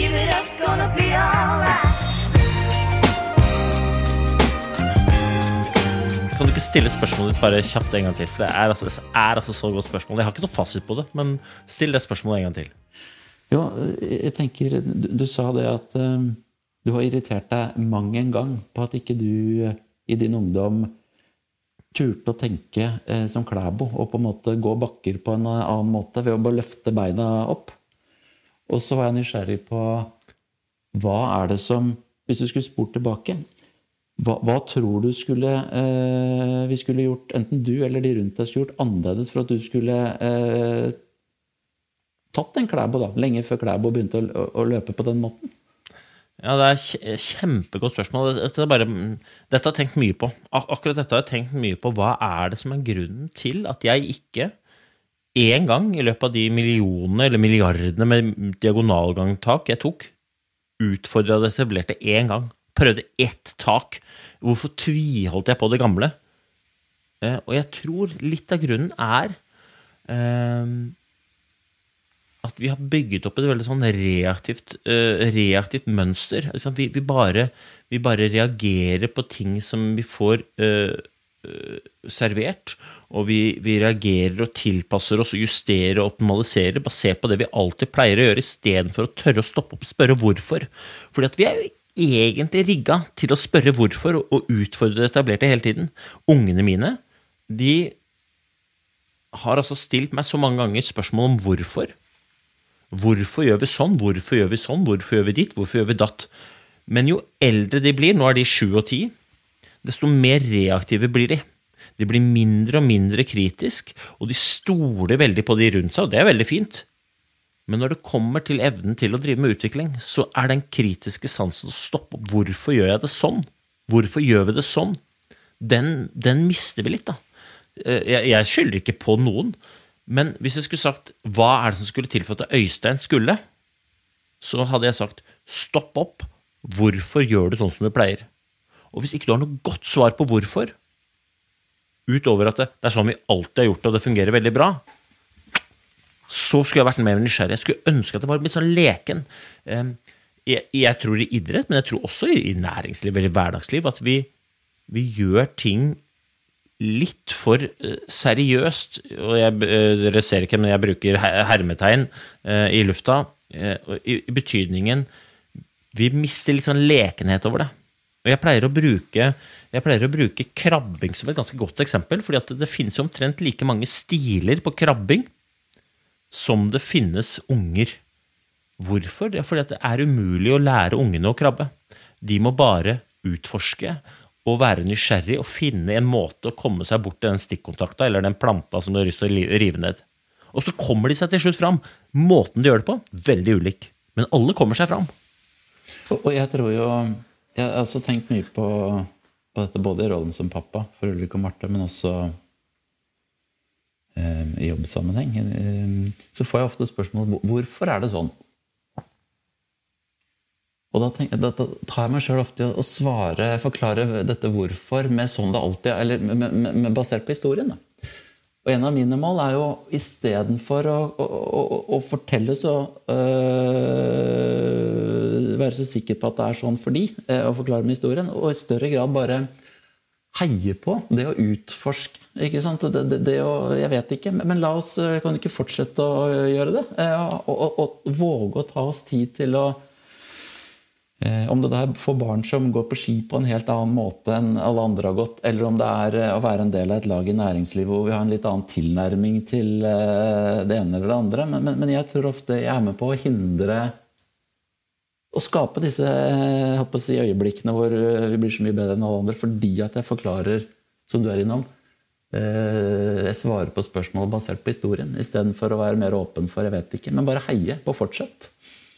Give it up, gonna be alright. Kan du ikke stille spørsmålet ditt bare kjapt en gang til? For det er altså, det er altså så godt spørsmål. Jeg har ikke noe fasit på det, men still det spørsmålet en gang til. Jo, jeg tenker Du, du sa det at eh, du har irritert deg mang en gang på at ikke du eh, i din ungdom turte å tenke eh, som Klæbo og på en måte gå bakker på en annen måte ved å bare løfte beina opp. Og så var jeg nysgjerrig på hva er det som Hvis du skulle spurt tilbake, hva, hva tror du skulle eh, vi skulle gjort, enten du eller de rundt deg skulle gjort annerledes for at du skulle eh, tatt en Klæbo, da, lenge før Klæbo begynte å, å, å løpe på den måten? Ja, Det er kje- kjempegodt spørsmål. Dette, bare, dette har jeg tenkt mye på. Akkurat dette har jeg tenkt mye på. Hva er det som er grunnen til at jeg ikke én gang i løpet av de millionene eller milliardene med diagonalgangtak jeg tok, utfordra det etablerte én gang? Prøvde ett tak. Hvorfor tviholdt jeg på det gamle? Eh, og jeg tror litt av grunnen er eh, at vi har bygget opp et veldig sånn reaktivt, eh, reaktivt mønster. Altså, vi, vi, bare, vi bare reagerer på ting som vi får eh, servert. Og vi, vi reagerer og tilpasser oss og justerer og optimaliserer basert på det vi alltid pleier å gjøre, istedenfor å tørre å stoppe opp og spørre hvorfor. Fordi at vi er jo egentlig rigga til å spørre hvorfor og utfordre det etablerte hele tiden. Ungene mine, de har altså stilt meg så mange ganger spørsmål om hvorfor. Hvorfor gjør vi sånn? Hvorfor gjør vi sånn? Hvorfor gjør vi ditt? Hvorfor gjør vi datt? Men jo eldre de blir, nå er de sju og ti, desto mer reaktive blir de. De blir mindre og mindre kritisk, og de stoler veldig på de rundt seg, og det er veldig fint. Men når det kommer til evnen til å drive med utvikling, så er den kritiske sansen å stoppe opp. Hvorfor gjør jeg det sånn? Hvorfor gjør vi det sånn? Den, den mister vi litt, da. Eh, Jeg, jeg skylder ikke på noen, men hvis jeg skulle sagt hva er det som skulle til for at Øystein skulle, så hadde jeg sagt stopp opp, hvorfor gjør du sånn som du pleier? Og hvis ikke du har noe godt svar på hvorfor, utover at det, det er sånn vi alltid har gjort det, og det fungerer veldig bra, så skulle jeg vært mer nysgjerrig. Jeg skulle ønske at det var litt sånn leken. Jeg, jeg tror i idrett, men jeg tror også i næringsliv eller i hverdagsliv, at vi, vi gjør ting litt for eh, seriøst. Og jeg, eh, dere ser ikke, men jeg bruker hermetegn eh, i lufta. I, I betydningen Vi mister litt sånn lekenhet over det. Og jeg pleier å bruke jeg pleier å bruke krabbing som et ganske godt eksempel. fordi det finnes omtrent like mange stiler på krabbing som det finnes unger. Hvorfor? Det er fordi det er umulig å lære ungene å krabbe. De må bare utforske og være nysgjerrig og finne en måte å komme seg bort til den stikkontakta eller den planta som de har lyst til å rive ned. Og så kommer de seg til slutt fram. Måten de gjør det på, veldig ulik. Men alle kommer seg fram. Og jeg tror jo Jeg har også tenkt mye på, på dette både i rollen som pappa for Ulrik og Marte, men også eh, i jobbsammenheng. Eh, så får jeg ofte spørsmål hvorfor er det sånn? Og da, tenker, da tar jeg meg sjøl ofte i å svare, forklare dette hvorfor med sånn det alltid er, eller med, med, med, basert på historien. Da. Og en av mine mål er jo istedenfor å, å, å, å fortelle så øh, Være så sikker på at det er sånn for de, øh, og forklare med historien, og i større grad bare heie på det å utforske. Ikke sant? Det, det, det å, jeg vet ikke, men la oss øh, kan du ikke fortsette å gjøre det? Og, og, og våge å ta oss tid til å Om det der er for barn som går på ski på en helt annen måte enn alle andre har gått, eller om det er eh, å være en del av et lag i næringslivet hvor vi har en litt annen tilnærming til eh, det ene eller det andre. Men, men, men jeg tror ofte jeg er med på å hindre å skape disse eh, si, øyeblikkene hvor eh, vi blir så mye bedre enn alle andre, fordi at jeg forklarer, som du er innom, eh, jeg svarer på spørsmål basert på historien, istedenfor å være mer åpen for jeg vet ikke. Men bare heie på fortsett.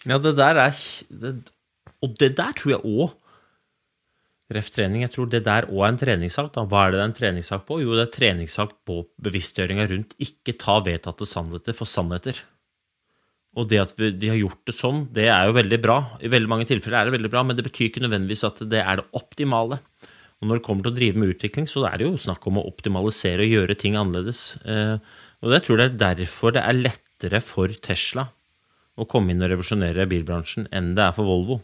Ja, det der er det, Og det der tror jeg òg Ref trening, jeg tror det der òg er en treningssak. Da. Hva er det det er en treningssak på? Jo, det er treningssak på bevisstgjøringa rundt ikke ta vedtatte sannheter for sannheter. Og det at vi, de har gjort det sånn, det er jo veldig bra. I veldig mange tilfeller er det veldig bra, men det betyr ikke nødvendigvis at det er det optimale. Og når det kommer til å drive med utvikling, så er det jo snakk om å optimalisere og gjøre ting annerledes. Eh, og jeg tror det er derfor det er lettere for Tesla å komme inn og revolusjonere bilbransjen enn det er for Volvo.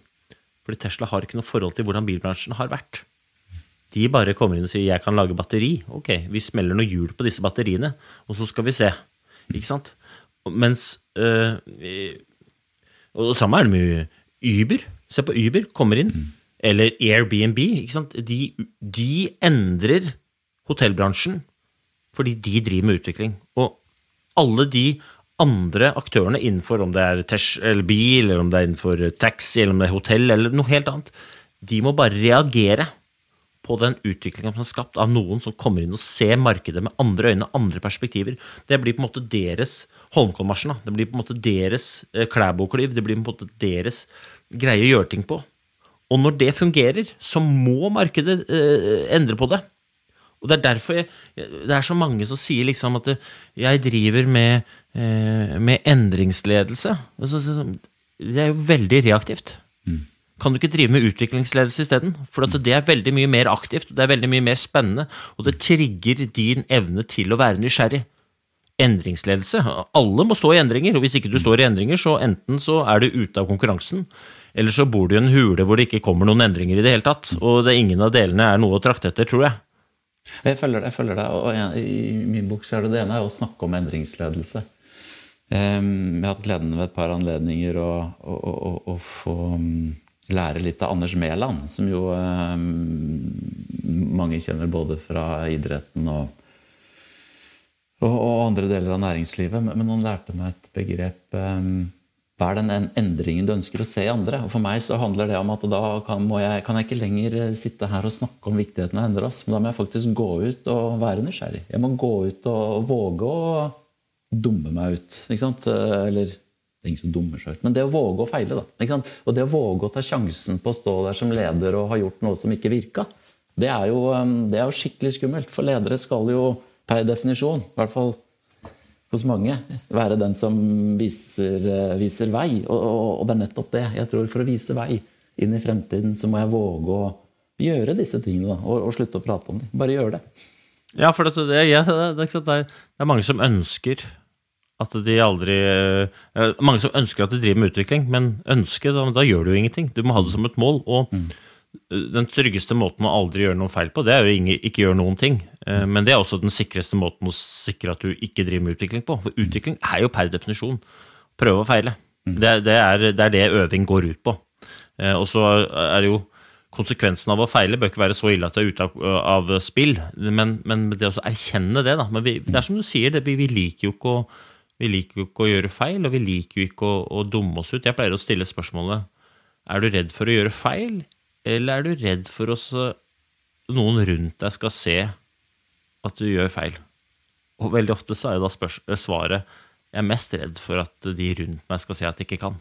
Fordi Tesla har ikke noe forhold til hvordan bilbransjen har vært. De bare kommer inn og sier 'jeg kan lage batteri'. Ok, vi smeller noe hjul på disse batteriene, og så skal vi se. Ikke sant? Mens øh, Og samme er det med Uber. Se på Uber, kommer inn. Eller Airbnb. Ikke sant? De, de endrer hotellbransjen fordi de driver med utvikling. Og alle de andre aktørene innenfor, om det er tesh, eller bil, eller om det er innenfor taxi, eller om det er hotell, eller noe helt annet, de må bare reagere på den utviklingen som er skapt av noen som kommer inn og ser markedet med andre øyne, andre perspektiver. Det blir på en måte deres Holmenkollmarsjen. Det blir på en måte deres eh, Klæbo-kliv. Det blir på en måte deres greie å gjøre ting på. Og når det fungerer, så må markedet eh, endre på det. Og det er derfor jeg, det er så mange som sier liksom at jeg driver med, eh, med endringsledelse. Det er jo veldig reaktivt. Kan du ikke drive med utviklingsledelse isteden? For at det er veldig mye mer aktivt, og det er veldig mye mer spennende, og det trigger din evne til å være nysgjerrig. Endringsledelse. Alle må stå i endringer, og hvis ikke du står i endringer, så enten så er du ute av konkurransen, eller så bor du i en hule hvor det ikke kommer noen endringer i det hele tatt. Og det, ingen av delene er noe å trakte etter, tror jeg. Jeg følger det. jeg følger deg, og I min bok så er det det ene er å snakke om endringsledelse. Jeg har hatt gleden ved et par anledninger å, å, å, å, få mm, lære litt av Anders Mæland, som jo mange kjenner både fra idretten og, og, og andre deler av næringslivet. Men, han lærte meg et begrep hva er den endringen du ønsker å se i andre? Og For meg så handler det om at da kan, jeg, kan jeg ikke lenger eh, sitte her og snakke om viktigheten av å endre oss, men da må jeg faktisk gå ut og være nysgjerrig. Jeg må gå ut og våge å dumme meg ut. Eller det er ingen som dummer seg ut, men det å våge å feile. da. Og det å våge å ta sjansen på å stå der som leder og ha gjort noe som ikke virka, det er jo, eh, det er jo skikkelig skummelt. For ledere skal jo per definisjon, i hvert fall hos mange, være den som viser, eh, viser vei. Og, og, og det er nettopp det. Jeg tror For å vise vei inn i fremtiden, så må jeg våge å gjøre disse tingene. Da, og, og slutte å prate om dem. Bare gjøre det. Ja, for det, det, ja, det, det, er, det mange som ønsker at de aldri eh, Mange som ønsker at de driver med utvikling, men ønske, da, da gjør du jo ingenting. Du må ha det som et mål. Og eh, den tryggeste måten å aldri gjøre noe feil på, det er jo ikke, ikke gjøre noen ting. Eh, Men det er også den sikreste måten å sikre at du ikke driver med utvikling på. For utvikling er jo per definisjon prøve og feile. Det, det, er, det er det øving går ut på. Eh, Og så er det jo konsekvensen av å feile bør ikke være så ille at det er ute av, av spill, men, men det å erkjenne det, da. Men vi, det er som du sier, det, vi, vi liker å vi liker jo ikke å gjøre feil, og vi liker jo ikke å, å dumme oss ut. Jeg pleier å stille spørsmålet er du redd for å gjøre feil, eller er du redd for at noen rundt deg skal se at du gjør feil? Og veldig ofte så er jo da svaret jeg er mest redd for at de rundt meg skal se at jeg ikke kan.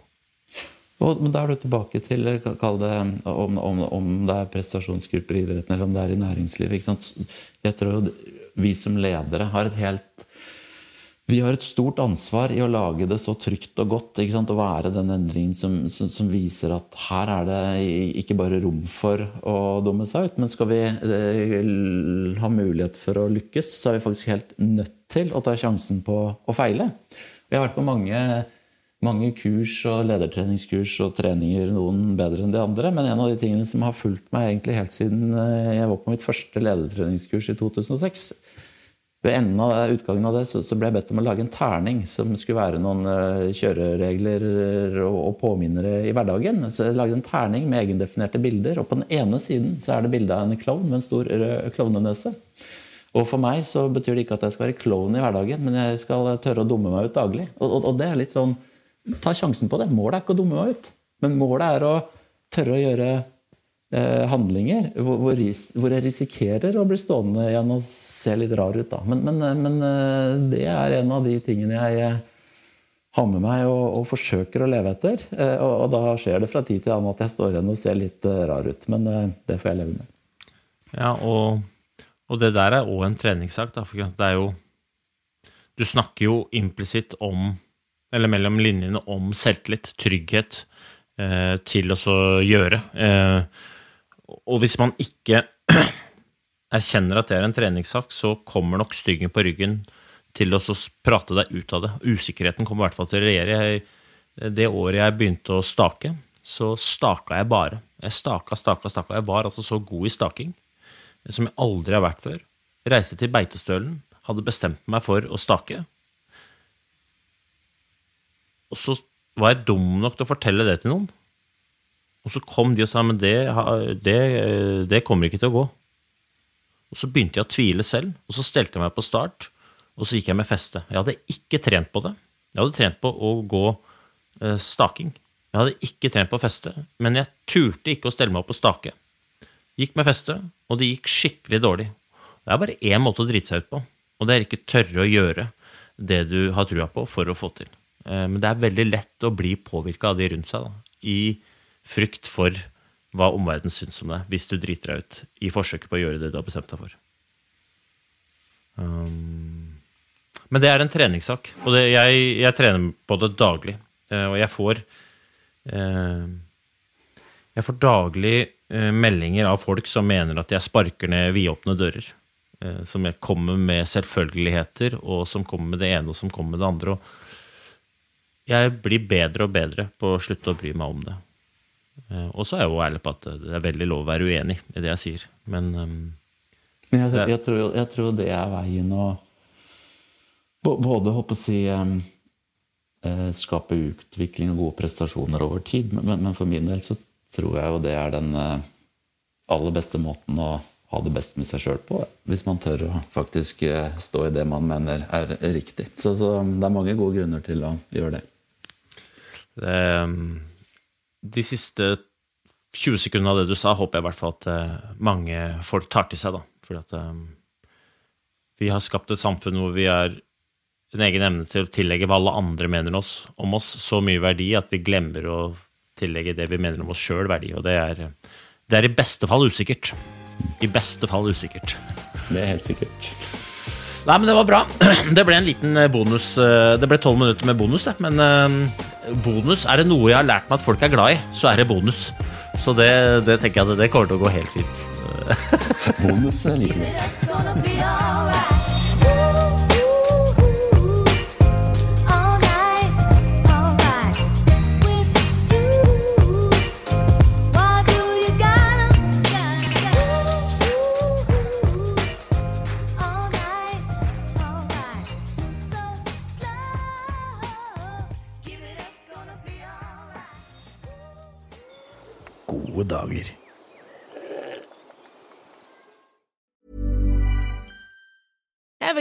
Men da er du tilbake til eh, kall det, om, om, om det er prestasjonsgrupper i idretten eller om det er i næringslivet. Jeg tror jo vi som ledere har et helt vi har et stort ansvar i å lage det så trygt og godt. Ikke sant? Å være den endringen som, som, som viser at her er det ikke bare rom for å dumme seg ut, men skal vi eh, ha mulighet for å lykkes, så er vi faktisk helt nødt til å ta sjansen på å feile. Vi har vært på mange, mange kurs og ledertreningskurs og treninger, noen bedre enn de andre, men en av de tingene som har fulgt meg helt siden eh, jeg var på mitt første ledertreningskurs i 2006, ved enden av utgangen av det så, så ble jeg bedt om å lage en terning som skulle være noen uh, kjøreregler og, og påminnere i hverdagen. Så jeg lagde en terning med egendefinerte bilder, og på den ene siden så er det bilde av en klovn med en stor rød klovnenese. Og for meg så betyr det ikke at jeg skal være klovn i hverdagen, men jeg skal tørre å dumme meg ut daglig. Og, og, og det er litt sånn Ta sjansen på det. Målet er ikke å dumme meg ut, men målet er å tørre å gjøre eh, handlinger hvor, jeg risikerer å bli stående igjen og se litt rar ut. Da. Men, men, eh, men eh, det er en av de tingene jeg eh, har med meg og, og forsøker å leve etter. Eh, og, og, da skjer det fra tid til annen at jeg står igjen og ser litt eh, rar ut. Men det får jeg leve med. Ja, og, og det der er òg en treningssak. Da, for det er jo Du snakker jo implisitt om, eller mellom linjene, om selvtillit, trygghet, eh, til å gjøre. Eh, og hvis man ikke erkjenner at det er en treningssak, så kommer nok styggen på ryggen til å prate deg ut av det. Usikkerheten kommer i hvert fall til å regjere. det året jeg begynte å stake, så staka jeg bare. Jeg staka, staka, staka. Jeg var altså så god i staking som jeg aldri har vært før. Reiste til Beitestølen, hadde bestemt meg for å stake. Og så var jeg dum nok til å fortelle det til noen. Og så kom de og sa men det, det, det kommer ikke til å gå. Og så begynte jeg å tvile selv, og så stelte jeg meg på start, og så gikk jeg med feste. Jeg hadde ikke trent på det. Jeg hadde trent på å gå eh, staking. Jeg hadde ikke trent på feste, men jeg turte ikke å stelle meg opp og stake. Gikk med feste, og det gikk skikkelig dårlig. Det er bare én måte å drite seg ut på, og det er ikke tørre å gjøre det du har trua på for å få til. Eh, men det er veldig lett å bli påvirka av de rundt seg, da, i frykt for hva omverdenen syns om deg, hvis du driter deg ut i forsøket på å gjøre det du har bestemt deg for. Um, men det er en treningssak, og det, jeg, jeg, trener på det daglig. Uh, og jeg får uh, Jeg får daglig uh, meldinger av folk som mener at jeg sparker ned vidåpne dører. som jeg kommer med selvfølgeligheter, og som kommer med det ene og som kommer med det andre. og jeg blir bedre og bedre på å slutte å bry meg om det. Eh, og så er jeg jo ærlig på at det er veldig lov å være uenig i det jeg sier, men um, Men jeg, jeg, tror, jeg, tror, det er veien å både håpe å si um, skape utvikling og gode prestasjoner over tid, men, men, for min del så tror jeg jo det er den uh, aller beste måten å ha det best med seg sjøl på. Hvis man tør å faktisk stå i det man mener er riktig. Så, så det er mange gode grunner til å gjøre det. det de siste 20 sekundene av det du sa, håper jeg i hvert fall at eh, mange folk tar til seg, da. Fordi at um, vi har skapt et samfunn hvor vi har en egen evne til å tillegge hva alle andre mener oss, om oss, så mye verdi at vi glemmer å tillegge det vi mener om oss sjøl, verdi. Og det er, det er i beste fall usikkert. I beste fall usikkert. Det er helt sikkert. Nei, men det var bra. Det ble en liten bonus. Det ble tolv minutter med bonus, det. Men bonus Er det noe jeg har lært meg at folk er glad i, så er det bonus. Så det, det tenker jeg at det kommer til å gå helt fint. bonus er liker